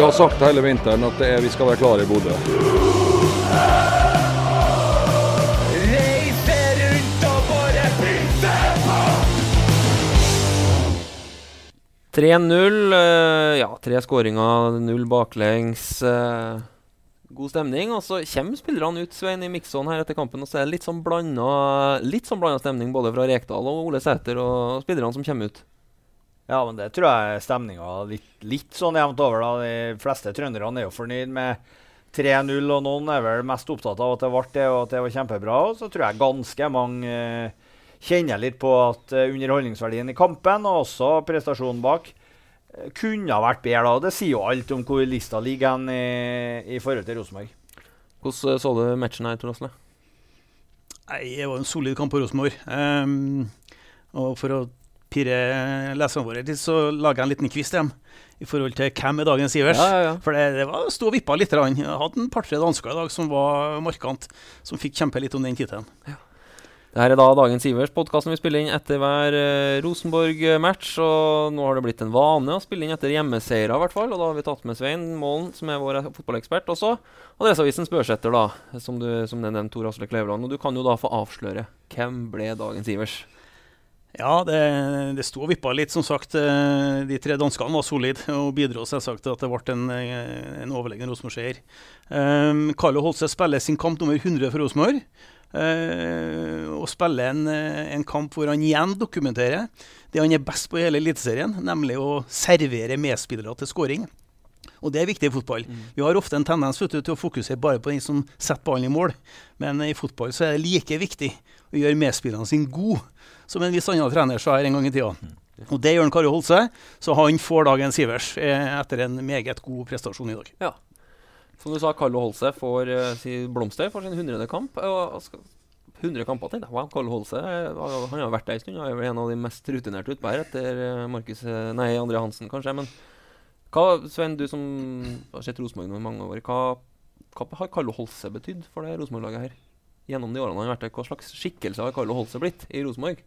Vi har sagt hele vinteren at er, vi skal være klare i Bodø. Reise rundt og bare pysse på! 3-0. eh, ja, tre skåringer, null baklengs. eh, god stemning. Og så kommer spillerne ut Svein, i Mikson her etter kampen, og så er det litt sånn blanda litt sånn blanda stemning både fra Rekdal og Ole Sæter og spillerne som kommer ut. Ja, men det tror jeg er stemninga litt, litt sånn jevnt over. da. De fleste trønderne er jo fornøyd med 3-0, og noen er vel mest opptatt av at det ble det, og at det var kjempebra. Og så tror jeg ganske mange eh, kjenner litt på at eh, underholdningsverdien i kampen, og også prestasjonen bak, eh, kunne ha vært bedre. da. og Det sier jo alt om hvor lista ligger hen i, i forhold til Rosenborg. Hvordan eh, så du matchen her, Tor Asle? Nei, Det var en solid kamp på Rosenborg. Um, og for å pirre leserne våre litt, så lager jeg en liten quiz til dem i forhold til hvem er dagens Ivers. Ja, ja, ja. For det, det var sto og vippa litt. Jeg hadde en par-tre dansker i dag som var markant, som fikk kjempe litt om den tittelen. Det her er da dagens Ivers, podkasten vi spiller inn etter hver eh, Rosenborg-match. Og nå har det blitt en vane å spille inn etter hjemmeseiere, i hvert fall. Og da har vi tatt med Svein Målen, som er vår fotballekspert også. Adresseavisens børsetter, da, som, du, som det nevnte Tor Asle Kleveland. Og du kan jo da få avsløre hvem ble dagens Ivers. Ja, det, det sto og vippa litt, som sagt. Eh, De tre danskene var solide og bidro selvsagt til at det ble en, eh, en overlegen Rosenborg-seier. Um, Carlo Holse spiller sin kamp nummer 100 for Rosenborg. Uh, og spiller en, en kamp hvor han igjen dokumenterer det han er best på i hele Eliteserien, nemlig å servere medspillere til skåring. Og det er viktig i fotball. Vi har ofte en tendens du, til å fokusere bare på den som setter ballen i mål. Men i fotball så er det like viktig å gjøre medspillerne sine gode, som en viss annen trener sa her en gang i tida. Og det gjør han Kari Holse, så han får dagen Sivers eh, etter en meget god prestasjon i dag. Ja. Som du sa, Carlo Holse får uh, blomster for sin 100. kamp. Og skal, 100 kamper, til. Wow, Carlo Holse eh, han har vært der en stund. Han er vel en av de mest rutinerte utpå her etter eh, Markus eh, Nei, André Hansen, kanskje. Men hva, Svein, du som har sett Rosenborg nå i mange år, hva, hva har Carlo Holse betydd for det Rosenborg-laget her? Gjennom de årene han har vært der, Hva slags skikkelse har Carlo Holse blitt i Rosenborg?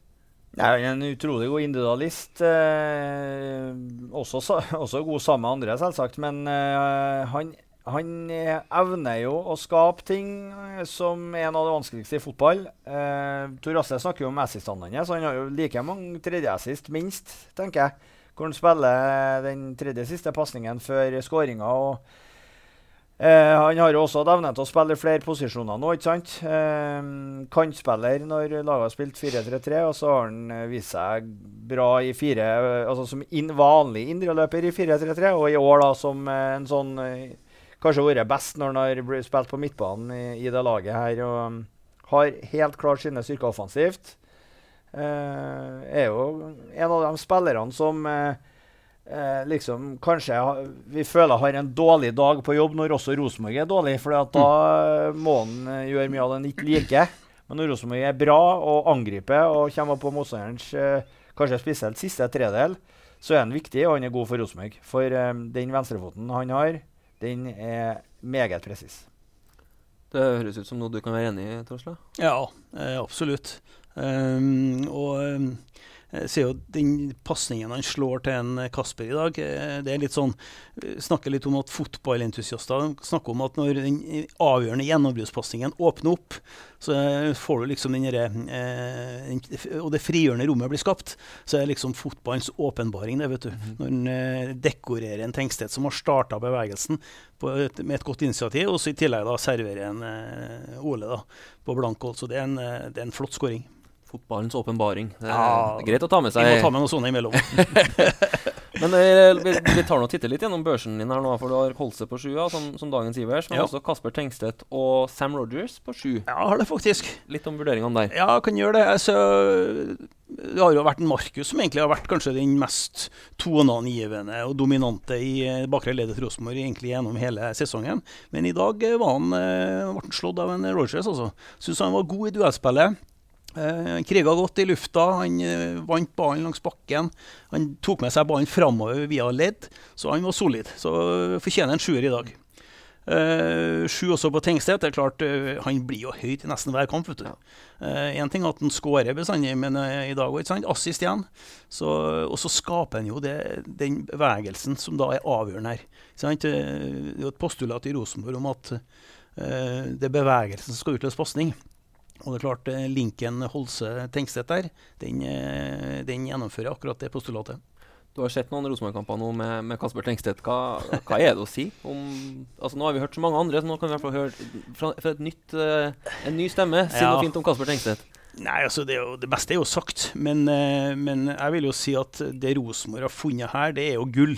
Han er en utrolig god individualist. Eh, også, også god sammen med andre, selvsagt. Men eh, han, han eh, evner jo å skape ting eh, som er en av det vanskeligste i fotball. Eh, Tor Asle snakker jo om assistene hans. Han har jo like mange tredjeassist, minst, tenker jeg. Hvor han spiller den tredje siste pasningen før skåringa. Eh, han har jo også evne til å spille i flere posisjoner nå, ikke sant? Eh, kantspiller når laget har spilt 4-3-3, og så har han eh, vist seg bra i fire, eh, altså som in vanlig indreløper i 4-3-3, og i år da som eh, en sånn Kanskje vært best når han har spilt på midtbanen i, i det laget her, og um, har helt klart sine styrker offensivt. Eh, er jo en av de spillerne som eh, eh, liksom kanskje vi føler har en dårlig dag på jobb når også Rosenborg er dårlig, for da må han eh, gjøre mye av det han ikke liker. Men når Rosenborg er bra og angriper og kommer på motstanderens eh, kanskje spesielt siste tredel, så er han viktig, og han er god for Rosenborg. For eh, den venstrefoten han har, den er meget presis. Det høres ut som noe du kan være enig i, Torsla? Ja, eh, absolutt. Um, og um, jeg ser jo den pasningen han slår til en Kasper i dag, eh, det er litt sånn eh, Snakker litt om at fotballentusiaster snakker om at når den avgjørende gjennombruddspasningen åpner opp, så eh, får du liksom den derre eh, Og det frigjørende rommet blir skapt. Så er liksom fotballens åpenbaring, det, vet du. Når en eh, dekorerer en tenksted som har starta bevegelsen på et, med et godt initiativ, og så i tillegg da serverer en eh, Ole da, på blankhold. Så det er en, eh, det er en flott skåring. Fotballens åpenbaring. Det er Ja, greit å ta med seg. Vi må ta med noe sånt imellom. Men eh, vi, vi tar nå titter litt gjennom børsen din her nå, for du har Holse på sjua, som, som dagens Ivers, men Ja. også Kasper Tengstedt og Sam Rogers på sju. Ja, har det faktisk. Litt om vurderingene der. Ja, kan gjøre det. Altså, det har jo vært en Markus som egentlig har vært kanskje den mest toneangivende og dominante i eh, bakre leddet til Rosenborg egentlig gjennom hele sesongen. Men i dag eh, var han, ble han slått av en Rogers, altså. Syns han var god i duellspillet. Eh, Han kriga godt i lufta, han eh, vant ballen langs bakken. Han tok med seg ballen framover via ledd, så han var solid. Så eh, fortjener en sjuer i dag. Uh, sju også på Tengstedt. Det er klart, uh, Han blir jo høyt i nesten hver kamp. vet du. Uh, ting er at han skårer bestandig, men i dag òg. Assist igjen. Så, og så skaper han jo det, den bevegelsen som da er avgjørende her. Det er jo et postulat i Rosenborg om at det er bevegelsen som skal utløse pasning. Og det er klart, linken Holse-Tengstedt der, den, den gjennomfører akkurat det postulatet. Du har sett noen Rosenborg-kamper nå med, med, Kasper Tengstedt. Hva, hva, er det å si om altså Nå har vi hørt så mange andre, så nå kan vi i hvert fall høre fra, fra nytt, uh, en ny stemme si ja. noe fint om Kasper Tengstedt. Nei, altså det, jo, det, beste er jo sagt, men, men, jeg vil jo si at det Rosenborg har funnet her, det er jo gull.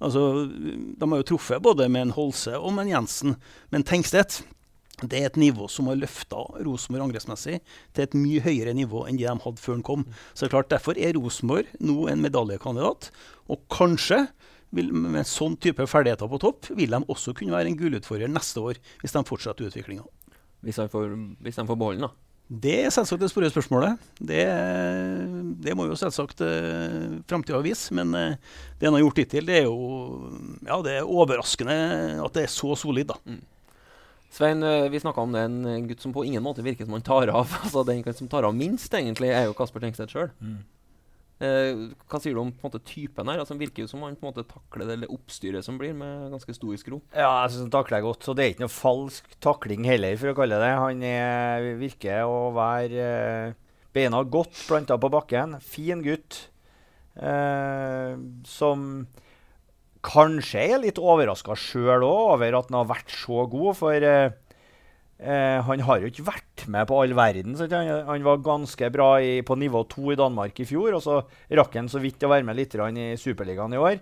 Altså, De har jo truffet både med en Holse og med en Jensen, men Tengstedt det er et nivå som har løfta Rosenborg angrepsmessig til et mye høyere nivå enn de hadde før han kom. Så det er klart, Derfor er Rosenborg nå en medaljekandidat. Og kanskje, vil, med en sånn type ferdigheter på topp, vil de også kunne være en gullutfordrer neste år, hvis de fortsetter utviklinga. Hvis, hvis, de får beholde den, da? Det er selvsagt det store spørsmålet. Det, det må jo selvsagt eh, framtida vise. Men eh, det han har gjort hittil, det er jo ja, det er overraskende at det er så solid. da. Mm. Svein, eh, vi snakka om det. En gutt som på ingen måte virker som han tar av. altså Den som tar av minst, egentlig, er jo Kasper Tengstedt sjøl. Mm. Eh, hva sier du om måte, typen her? Altså, han virker jo som han på en måte takler det oppstyret som blir, med ganske stoisk ro. Ja, jeg syns han takler godt. Så det er ikke noe falsk takling heller, for å kalle det Han er, virker å være eh, beina godt planta på bakken. Fin gutt. Eh, som kanskje er litt overraska sjøl òg over at han har vært så god. For eh, eh, han har jo ikke vært med på all verden. Han, han, var ganske bra i, på nivå to i Danmark i fjor, og så rakk han så vidt å være med litt i Superligaen i år.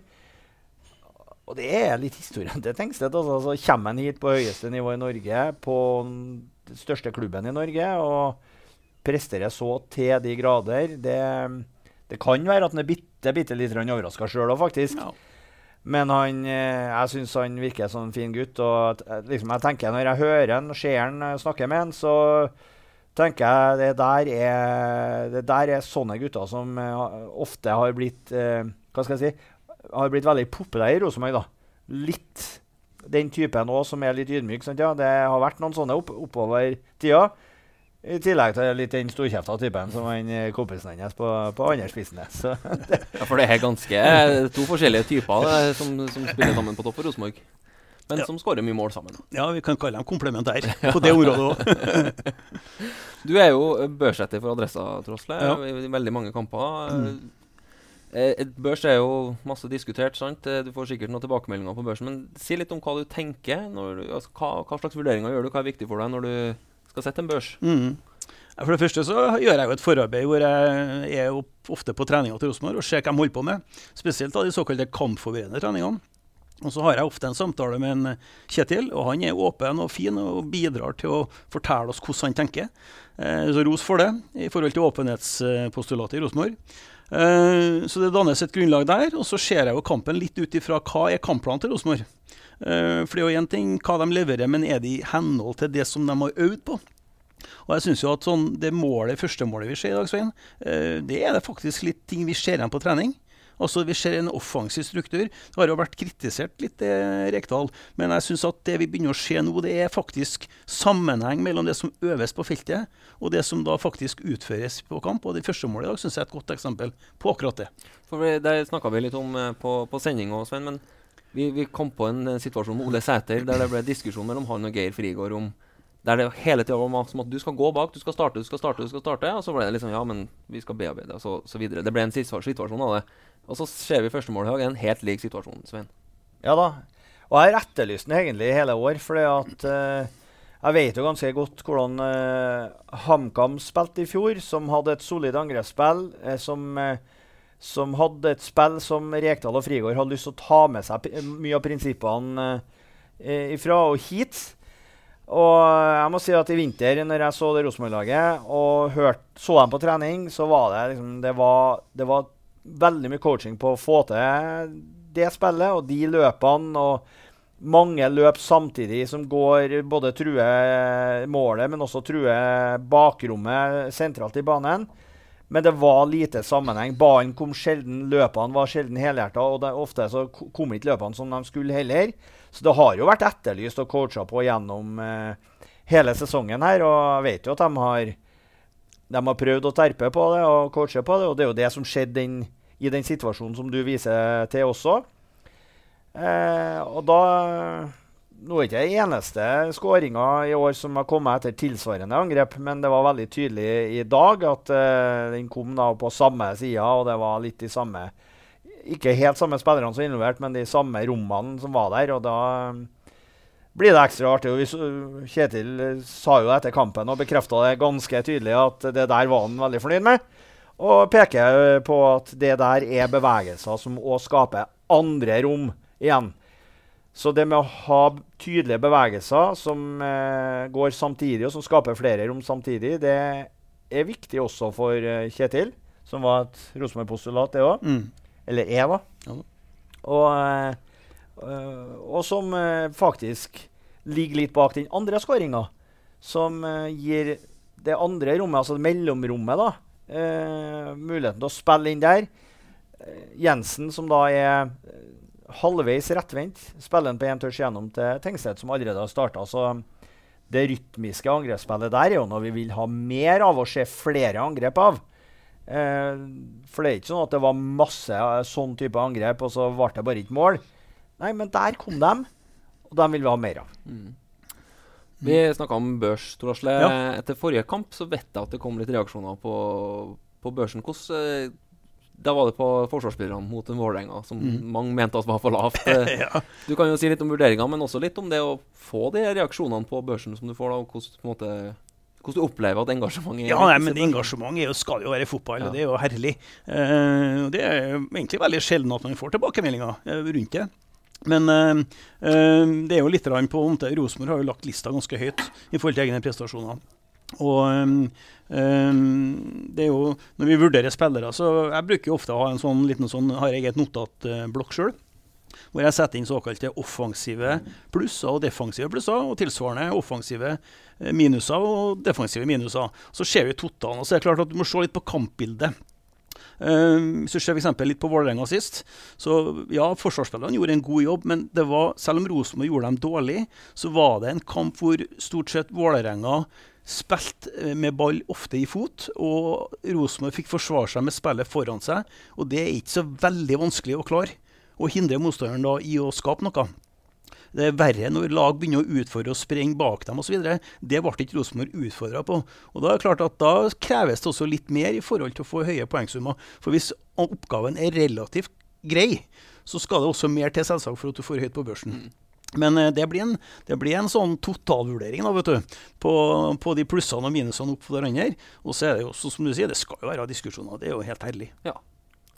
Og det er litt historien til Tengstedt. Altså. Så kommer han hit på høyeste nivå i Norge, på den største klubben i Norge, og presterer så til de grader. Det, det kan være at han er bitte, bitte litt overraska sjøl òg, faktisk. Ja. Men han, eh, jeg syns han virker som en fin gutt. og liksom, jeg tenker Når jeg hører han, ser han, eh, snakker med han, så tenker jeg det der er, det der er sånne gutter som ofte har blitt hva skal jeg si, har blitt veldig populære i Rosenborg. Litt den typen òg, som er litt ydmyk. Ja, det har vært noen sånne opp, oppover tida. I tillegg til litt den storkjefta typen som han eh, kompisen hennes på, på andre spissen ja, for det er ganske eh, to forskjellige typer det, som, som, spiller sammen på topp for Rosenborg. Men ja. som skårer mye mål sammen. Ja, vi kan kalle dem komplementær på det området òg. du er jo børsetter for Adressa, Trosle, ja. i veldig mange kamper. Mm. Eh, et børs er jo masse diskutert. sant? Du får sikkert noen tilbakemeldinger på børsen. Men si litt om hva du tenker. Du, altså, hva, hva, slags vurderinger gjør du? Hva er viktig for deg når du skal sette en børs? Mm. For det første så gjør jeg jo et forarbeid hvor jeg er ofte på treninga til Rosenborg og ser hva de holder på med. Spesielt da de såkalte kampforberedende treningene. Og så har jeg ofte en samtale med en Kjetil, og han er åpen og fin og bidrar til å fortelle oss hvordan han tenker. Eh, så ros for det i forhold til åpenhetspostulatet i Rosenborg. Eh, så det dannes et grunnlag der, og så ser jeg jo kampen litt ut ifra hva er kampplanen til Rosenborg. Eh, for det er jo én ting hva de leverer, men er det i henhold til det som de har øvd på? Og jeg synes jo at sånn, Det målet, første målet vi ser i dag, Svein, det er det faktisk litt ting vi ser igjen på trening. Altså Vi ser en offensiv struktur. Det har jo vært kritisert litt, eh, Rekdal. Men jeg syns at det vi begynner å se nå, det er faktisk sammenheng mellom det som øves på feltet, og det som da faktisk utføres på kamp. Og det første målet i dag syns jeg er et godt eksempel på akkurat det. For Det snakka vi litt om på, på sending òg, Svein. men vi, vi, kom på en uh, situasjon med Ole Sæter der det ble diskusjon mellom han og Geir Frigård om der det hele tida var som at du skal gå bak, du skal starte, du skal starte, du skal starte. Og så ble det liksom Ja, men vi skal bearbeide, og så, så videre. Det ble en situasjon av det. Og så ser vi første mål en helt lik situasjon, Svein. Ja da. Og jeg har etterlyst den egentlig i hele år, fordi at uh, jeg vet jo ganske godt hvordan uh, HamKam spilte i fjor, som hadde et solid angrepsspill. Uh, som som hadde et spill som Rekdal og Frigård hadde lyst til å ta med seg mye av prinsippene ifra og hit. Og jeg må si at i vinter, når jeg så det Rosenborg-laget og hørt, så dem på trening, så var det liksom det var, det var, veldig mye coaching på å få til det spillet og de løpene. og mange løp samtidig som går både truer målet, men også truer bakrommet sentralt i banen. Men det var lite sammenheng. Ballen kom sjelden, løpene var sjelden helhjerta, og det, ofte så ko- kom ikke løpene som de skulle heller. Så det har jo vært etterlyst og coacha på gjennom eh, hele sesongen her, og jeg vet jo at de har de har prøvd å terpe på det og coache på det, og det er jo det som skjedde den, i den situasjonen som du viser til også. Eh, og da Nå er ikke det eneste skåringa i år som har kommet etter tilsvarende angrep, men det var veldig tydelig i dag at uh, den kom da på samme sida, og det var litt de samme Ikke helt samme spillerne som var involvert, men de samme rommene som var der. og da blir det ekstra artig. Og Kjetil eh, sa jo etter kampen og bekrefta det ganske tydelig at det der var han veldig fornøyd med. Og peker eh, på at det der er bevegelser som òg skaper andre rom igjen. Så det med å ha tydelige bevegelser som eh, går samtidig, og som skaper flere rom samtidig, det er viktig også for eh, Kjetil, som var et Rosenborg-postulat, det òg. Mm. Eller er, da. Ja. Og, eh, øh, og som eh, faktisk ligger litt bak den andre skåringa, som eh, gir det andre rommet, altså mellomrommet, da, eh, muligheten til å spille inn der. Eh, Jensen, som da er eh, halvveis rettvendt, spiller han på én touch gjennom til Tengstedt, som allerede har starta. Så det rytmiske angrepsspillet der er jo noe vi vil ha mer av og se flere angrep av. Eh, for det er ikke sånn at det var masse eh, sånn type angrep, og så ble det bare ikke mål. Nei, men der kom de, og dem vil vi ha mer av. Vi snakka om børs, Tor Asle. Ja. Etter forrige kamp så vet jeg at det kom litt reaksjoner på, på børsen. Hvordan eh, Da var det på forsvarsspillerne mot en Vålerenga, som mange mente at var for lavt. Eh, ja. Du kan jo si litt om vurderinga, men også litt om det å få de reaksjonene på børsen som du får, da, og hvordan, på en måte, hvordan du opplever at engasjementet er? Ja, nei, men engasjement er jo, skal jo være i fotball, Ja. og det er jo herlig. Eh, det er egentlig veldig sjelden at man får tilbakemeldinger eh, rundt det. Men eh, eh, det er jo litt på Rosenborg har jo lagt lista ganske høyt i forhold til egne prestasjoner. Og um, eh, det er jo Når vi vurderer spillere, så jeg bruker jo ofte å ha en sånn liten sånn, har jeg et notatblokk sjøl. Hvor jeg setter inn såkalte offensive plusser og defensive plusser, og tilsvarende offensive eh, minuser og defensive minuser. Så ser vi totalen, og så er det klart at du må se litt på kampbildet. Eh, hvis du ser for litt på Vålerenga sist, så ja, forsvarsspillerne gjorde en god jobb, men det var, selv om Rosenborg gjorde dem dårlig, så var det en kamp hvor stort sett Vålerenga spilte eh, med ball ofte i fot, og Rosenborg fikk forsvare seg med spillet foran seg. Og det er ikke så veldig vanskelig å klare. Å hindre motstanderen da i å skape noe. Det er verre når lag begynner å utfordre og sprenge bak dem osv. Det ble ikke Rosenborg utfordra på. Og Da er det klart at da kreves det også litt mer i forhold til å få høye poengsummer. For hvis oppgaven er relativt grei, så skal det også mer til selvsagt for at du får høyt på børsen. Men eh, det blir, en, det blir en sånn totalvurdering da, vet du, på, på de plussene og minusene opp for hverandre. Og så er det jo, så som du sier, det skal jo være diskusjoner. Det er jo helt herlig. Ja.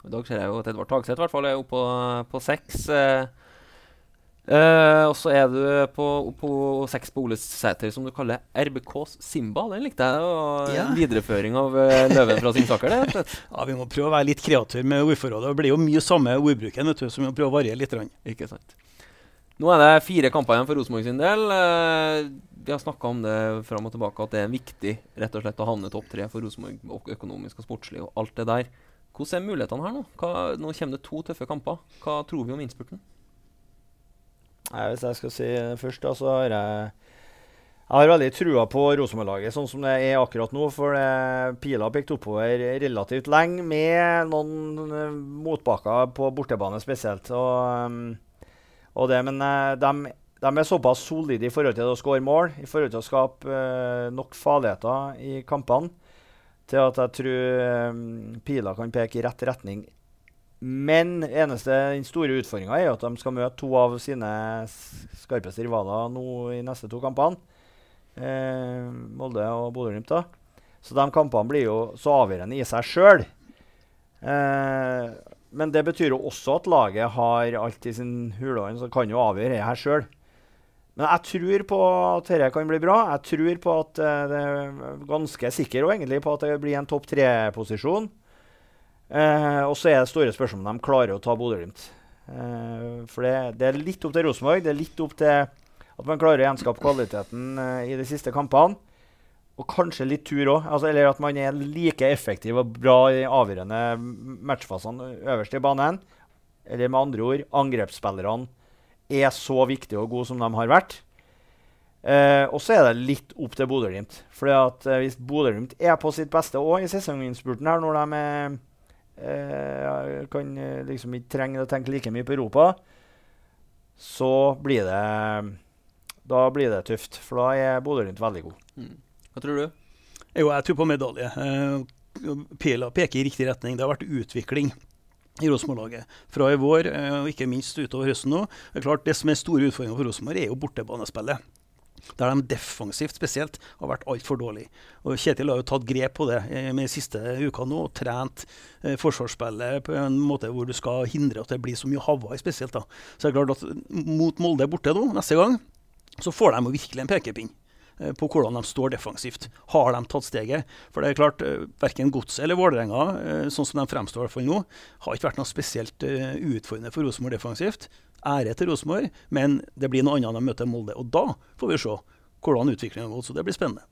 I dag ser jeg jo at Edvard Tagseth i hvert fall er oppe på, på seks. Eh, eh, og så er du på, på seks på Ole Sæter, som du kaller RBKs Simba. Den likte jeg. Og Ja. Videreføring av eh, Løven fra Singsaker. det. Ja, Vi må prøve å være litt kreative med ordforrådet. Det blir jo mye samme ordbruken, vet du, så vi må prøve å variere litt. Ikke sant. Nå er det fire kamper igjen for Rosenborg sin del. Eh, vi har snakka om det fram og tilbake, at det er viktig rett og slett å havne topp tre for Rosenborg økonomisk og sportslig og alt det der. Hvordan er mulighetene her nå? Hva, nå kommer det to tøffe kamper. Hva tror vi om innspurten? Hvis jeg skal si det først, da, så har jeg jeg har veldig trua på Rosenborg-laget sånn som det er akkurat nå. For pila har pekt oppover relativt lenge, med noen eh, motbakker på bortebane spesielt. Og, um, og det, men eh, de, de er såpass solide i forhold til å skåre mål, i forhold til å skape eh, nok farligheter i kampene, til at jeg tror um, pila kan peke i rett retning. Men eneste, den store utfordringa er at de skal møte to av sine skarpeste rivaler nå i neste to kampene. Eh, Molde og Bodø-Glimt. Så de kampene blir jo så avgjørende i seg sjøl. Men det betyr jo også at laget har alt i sin hulehånd, så kan jo avgjøre det her sjøl. Men jeg tror på at dette kan bli bra. Jeg tror på at eh, det er ganske sikker og egentlig på at det blir en topp tre-posisjon. Eh, og så er det store spørsmål om de klarer å ta Bodø-Glimt. Eh, for det, det er litt opp til Rosenborg. Det er litt opp til at man klarer å gjenskape kvaliteten eh, i de siste kampene. Og kanskje litt tur òg. Altså, eller at man er like effektiv og bra i avgjørende matchfasene øverst i banen. Eller med andre ord, angrepsspillerne er så viktige og gode som de har vært. Eh, og så er det litt opp til Bodø-Glimt. Eh, hvis Bodø-Glimt er på sitt beste òg i sesonginnspurten, her, når de eh, kan eh, liksom ikke trenger å tenke like mye på Europa, så blir det da blir det tøft. For da er Bodø-Glimt veldig god. Mm. Hva tror du? Jo, jeg tror på medalje. Eh, Pila peker i riktig retning. Det har vært utvikling i Rosenborg-laget fra i vår eh, og ikke minst utover høsten nå. Det er klart det som er store utfordringer for Rosenborg, er jo bortebanespillet. Der de defensivt spesielt har vært altfor dårlige. Og Kjetil har jo tatt grep på det eh, med de siste uka nå og trent eh, forsvarsspillet på en måte hvor du skal hindre at det blir så mye Hawaii spesielt. da. Så det er klart at mot Molde borte nå, neste gang, så får de jo virkelig en pekepinn på hvordan de står defensivt. Har de tatt steget? For det er klart, uh, verken Godset eller Vålerenga, uh, sånn som de fremstår for nå, har ikke vært noe spesielt utfordrende for Rosenborg defensivt. Ære til Rosenborg, men det blir noe annet når de møter Molde. Og da får vi se hvordan utviklingen går. Så det blir spennende.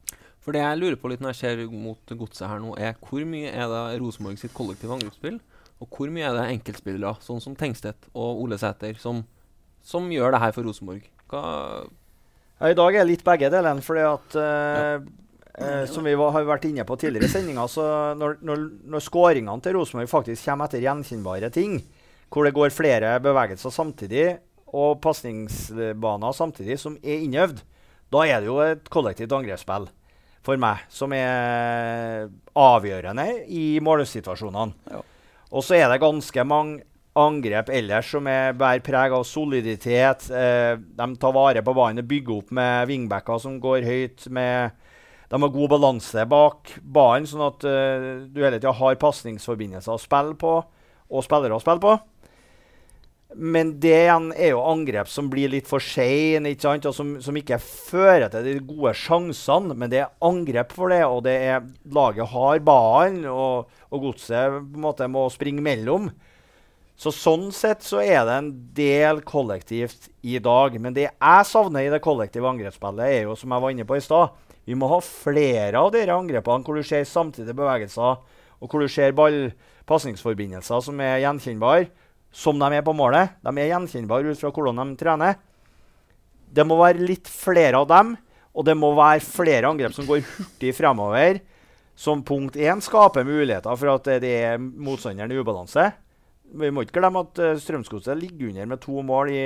For det jeg lurer på litt når jeg ser mot Godset her nå, er hvor mye er det Rosenborg sitt kollektive angrepsspill, og hvor mye er det enkeltspillere, sånn som Tengstedt og Ole Sæter, som, som gjør det her for Rosenborg? Hva ja, I dag er det litt begge delene. fordi at uh, uh, Som vi var, har vært inne på tidligere i sendinga, så når, når, når skåringene til Rosenborg faktisk kommer etter gjenkjennbare ting, hvor det går flere bevegelser samtidig og pasningsbaner samtidig som er innøvd, da er det jo et kollektivt angrepsspill for meg som er avgjørende i målsituasjonene. Ja. Og så er det ganske mange angrep ellers som er bærer preg av soliditet. Eh, de tar vare på ballen og bygger opp med wingbacker som går høyt. Med, de har god balanse bak ballen, sånn at eh, du hele tida har pasningsforbindelser å spille på, og spillere å spille på. Men det igjen er jo angrep som blir litt for seine, som, som, ikke fører til de gode sjansene. Men det er angrep for det, og det er laget har ballen, og, og godset på en måte må springe mellom. Så Sånn sett så er det en del kollektivt i dag. Men det jeg savner i det kollektive angrepsspillet, er jo som jeg var inne på i stad Vi må ha flere av disse angrepene hvor du ser samtidige bevegelser, og hvor du ser ball-pasningsforbindelser som er gjenkjennbare, som de er på målet. De er gjenkjennbare ut fra hvordan de trener. Det må være litt flere av dem, og det må være flere angrep som går hurtig fremover. Som punkt én skaper muligheter for at det er motstanderen i ubalanse. Vi må ikke glemme at uh, Strømsgodset ligger under med to mål i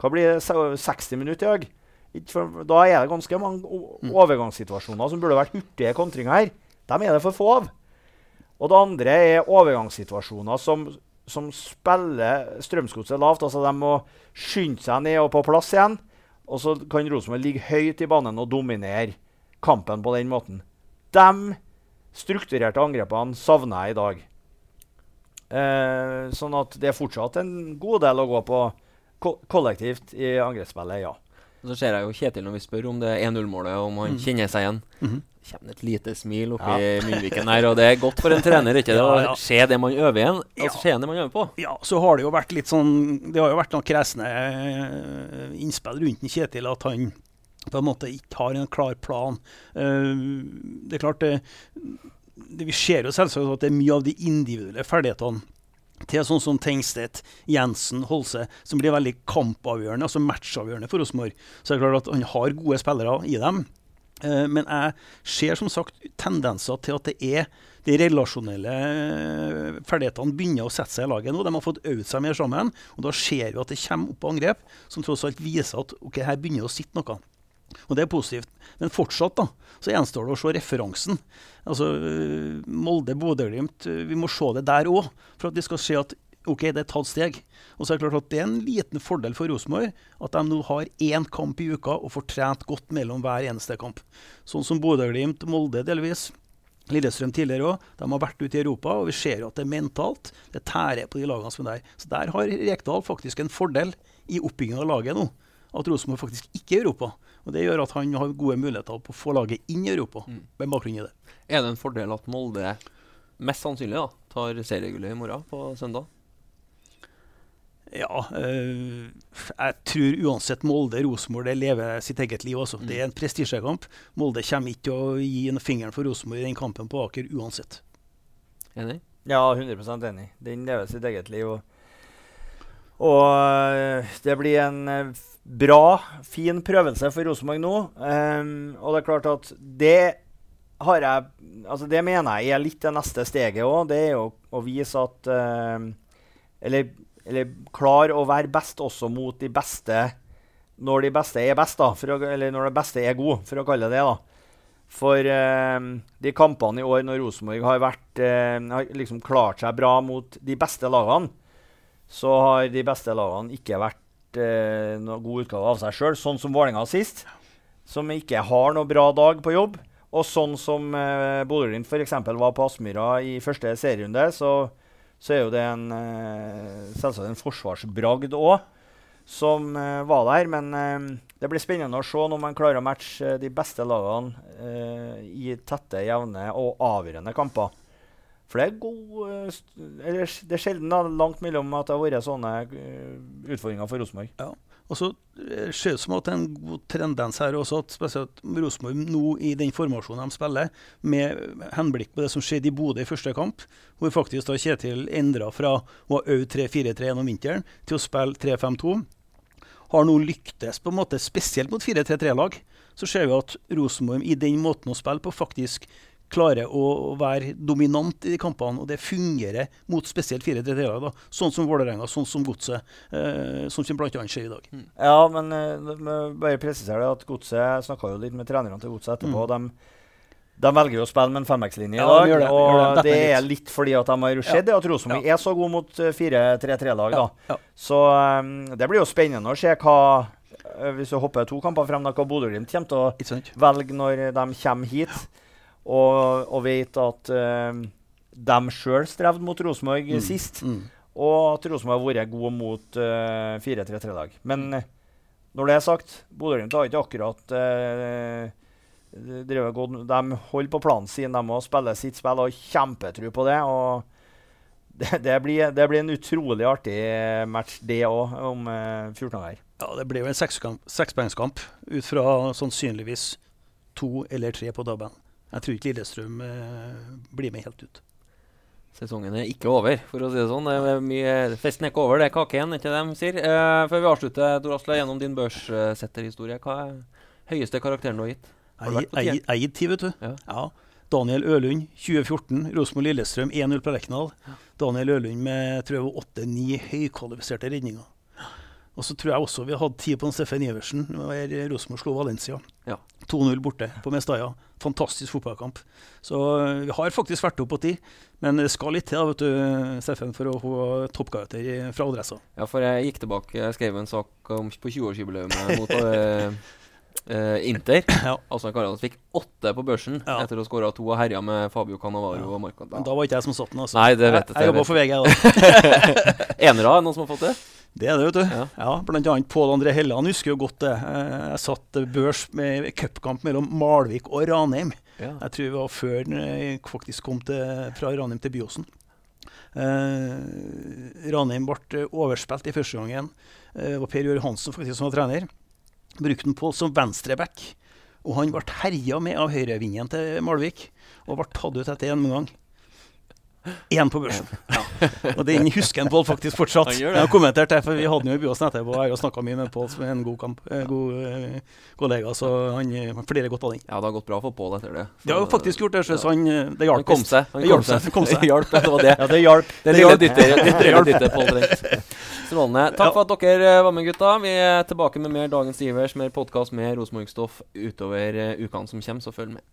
hva blir det, 60 minutter i dag. Da er det ganske mange mm. overgangssituasjoner som burde vært hurtige kontringer her. Dem er det for få av. Og det andre er overgangssituasjoner som, som spiller Strømsgodset lavt. Altså De må skynde seg ned og på plass igjen. Og så kan Rosenborg ligge høyt i banen og dominere kampen på den måten. De strukturerte angrepene savner jeg i dag. Eh, sånn at det er fortsatt en god del å gå på ko kollektivt i angrepsspillet, ja. Så ser jeg jo Kjetil når vi spør om det 1-0-målet, om han mm. kjenner seg igjen. Mm -hmm. kommer et lite smil oppi ja. munnviken her, og det er godt for en trener ikke det, å ja, å se det man øver igjen. Altså se det man øver på. Ja, så har det jo vært litt sånn Det har jo vært noen kresne uh, innspill rundt Kjetil at han på en måte ikke har en klar plan. Uh, det er klart det det, Vi ser jo selvsagt at det er mye av de individuelle ferdighetene til sånn som Tengstedt, Jensen, Holse, som blir veldig kampavgjørende, altså matchavgjørende for Rosenborg. Så det er klart at han har gode spillere i dem. Eh, men jeg ser som sagt tendenser til at det er de relasjonelle eh, ferdighetene begynner å sette seg i laget nå. De har fått øvd seg mer sammen. og Da ser vi at det kommer opp angrep som tross alt viser at ok, her begynner det å sitte noe. Og det er positivt. Men fortsatt da, så gjenstår det å se referansen. Altså Molde, Bodø-Glimt. Vi må se det der òg, for at de skal se at ok, det er tatt steg. Og så er Det klart at det er en liten fordel for Rosenborg at de nå har én kamp i uka og får trent godt mellom hver eneste kamp. Sånn som Bodø-Glimt, Molde delvis. Lillestrøm tidligere òg. De har vært ute i Europa, og vi ser at det er mentalt. Det tærer på de lagene som er der. Så der har Rekdal faktisk en fordel i oppbyggingen av laget nå. At Rosenborg faktisk ikke er i Europa. Og Det gjør at han har gode muligheter på å få laget inn i Europa. Mm. med bakgrunn i det. Er det en fordel at Molde mest sannsynlig da, tar seriegullet i morgen på søndag? Ja, øh, jeg tror uansett Molde-Rosenborg lever sitt eget liv. Også. Mm. Det er en prestisjekamp. Molde kommer ikke til å gi en fingeren for Rosenborg i den kampen på Aker uansett. Enig? Ja, 100% enig. Den lever sitt eget liv. Og, og øh, det blir en øh, bra, fin prøvelse for Rosenborg nå. Um, og det er klart at det har jeg Altså, det mener jeg er litt det neste steget òg. Det er jo å vise at um, Eller, eller klare å være best også mot de beste når de beste er best, da. Å, eller når det beste er god, for å kalle det det. da. For eh, de kampene i år når Rosenborg har, vært, eh, har liksom klart seg bra mot de beste lagene, så har de beste lagene ikke vært eh, noen god utgave av seg sjøl. Sånn som Vålerenga sist, som ikke har noe bra dag på jobb. Og sånn som eh, Bodø-Glimt f.eks. var på Aspmyra i første serierunde, så, så er jo det en, eh, selvsagt en forsvarsbragd òg som eh, var der. Men eh, det blir spennende å se når man klarer å matche eh, de beste lagene eh, i tette, jevne og avgjørende kamper. For det er god eh, eller, Det er sjelden da, langt mellom at det har vært sånne eh, utfordringer for Rosenborg. Og så eh, ser det som at det er en god tendens her også, at spesielt Rosenborg nå i den formasjonen de spiller, med henblikk på det som skjedde i Bodø i første kamp, hvor faktisk da Kjetil endra fra å ha øvd 3-4-3 gjennom vinteren til å spille 3-5-2, har nå lyktes på en måte, spesielt mot 4-3-3-lag. Så ser vi at Rosenborg i den måten å spille på faktisk klarer å være dominant i de kampene, og det fungerer mot spesielt 4-3-3-lag. da, Sånn som Vålerenga, sånn som Godset, eh, sånn som bl.a. skjer i dag. Ja, men eh, bare presisere det at Godset snakka jo litt med trenerne til Godset etterpå. Mm. De, de velger å spille med en fembackslinje i Ja, i dag. og det. det, er litt fordi at de har sett det at Rosenborg er så god mot eh, 4-3-3-lag. Ja, da. ja. Så um, det blir jo spennende å se hva eh, Hvis du hopper to kamper frem, da, hva Bodø-Glimt kommer til å velge når de kommer hit, og, og vet at uh, de sjøl strevde mot Rosenborg Mm. sist. Mm. Og at Rosenborg har vært gode mot uh, 4-3-3-lag. Men eh, når det er sagt, Bodø-Glimt har ikke akkurat uh, drevet godt De holder på planen sin, de må spille sitt spill og har kjempetro på det. og det, det, blir, det blir en utrolig artig match, det òg, om eh, 14 dager. Ja, det blir jo en sekspoengskamp ut fra sannsynligvis to eller tre på tabellen. Jeg tror ikke Lillestrøm eh, blir med helt ut. Sesongen er ikke over, for å si det sånn. Det er mye, festen er ikke over, det er kake igjen, ikke det de sier? Eh, før vi avslutter, Tor Asle, gjennom din børssetterhistorie, hva er høyeste karakteren du har gitt? Jeg har gitt ti, vet du. Ja. Daniel Ølund, 2014. Rosenborg-Lillestrøm 1-0 på Lerkendal. Daniel Ølund med tror jeg var åtte-ni høykvalifiserte redninger. Og så tror jeg også vi hadde tid på en Steffen Iversen. Rosenborg slo Valencia. Ja. 2-0 borte på Mestalla. Fantastisk fotballkamp. Så øh, vi har faktisk vært opp på ti. Men det skal litt til vet du, Steffen, for å få toppkarakter fra adressa. Ja, for jeg gikk tilbake, jeg skrev en sak om, på 20-årsjubileet mot Uh, eh, Inter. Ja. Altså Karadas fikk åtte på børsen Ja. etter å ha skåra to og herja med Fabio Cannavaro Ja. og Marco. Men da var ikke jeg som satt den. altså. Nei, det vet jeg. jeg. Jeg jobba for VG, da. Enere, er noen som har fått det? Det er det, vet du. Ja. Ja. Blant annet Pål André Helland husker jo godt det. Eh, Jeg satt eh, børs med cupkamp mellom Malvik og Ranheim. Ja. Jeg tror det var før jeg faktisk kom til, fra Ranheim til Byåsen. Eh, Ranheim ble eh, overspilt i første gangen. Eh, det var Per Jørg Hansen faktisk som var trener. Brukte han Pål som venstreback. Og han ble herja med av høyrevingen til Malvik og ble tatt ut etter én omgang. Én på børsen. Og den husker en Pål faktisk fortsatt. Han. Jeg har kommentert det, for vi hadde den jo i Byåsen etterpå. Jeg har snakka mye med Pål, som er en god, kamp, eh, god eh, kollega, så han eh, flirer godt av den. Ja, det har gått bra for Pål etter det. Det har jo faktisk gjort det, så Ja. han, det Han hjalp. kom seg. Han kom seg. kom seg. Det hjalp, det var det. Ja, det hjalp. Det lille dyttet Pål Brent. Strålende. Takk Ja. for at dere var med, gutta. Vi er tilbake med mer Dagens Ivers, mer podkast, mer Rosenborg-stoff utover ukene som kommer, så følg med.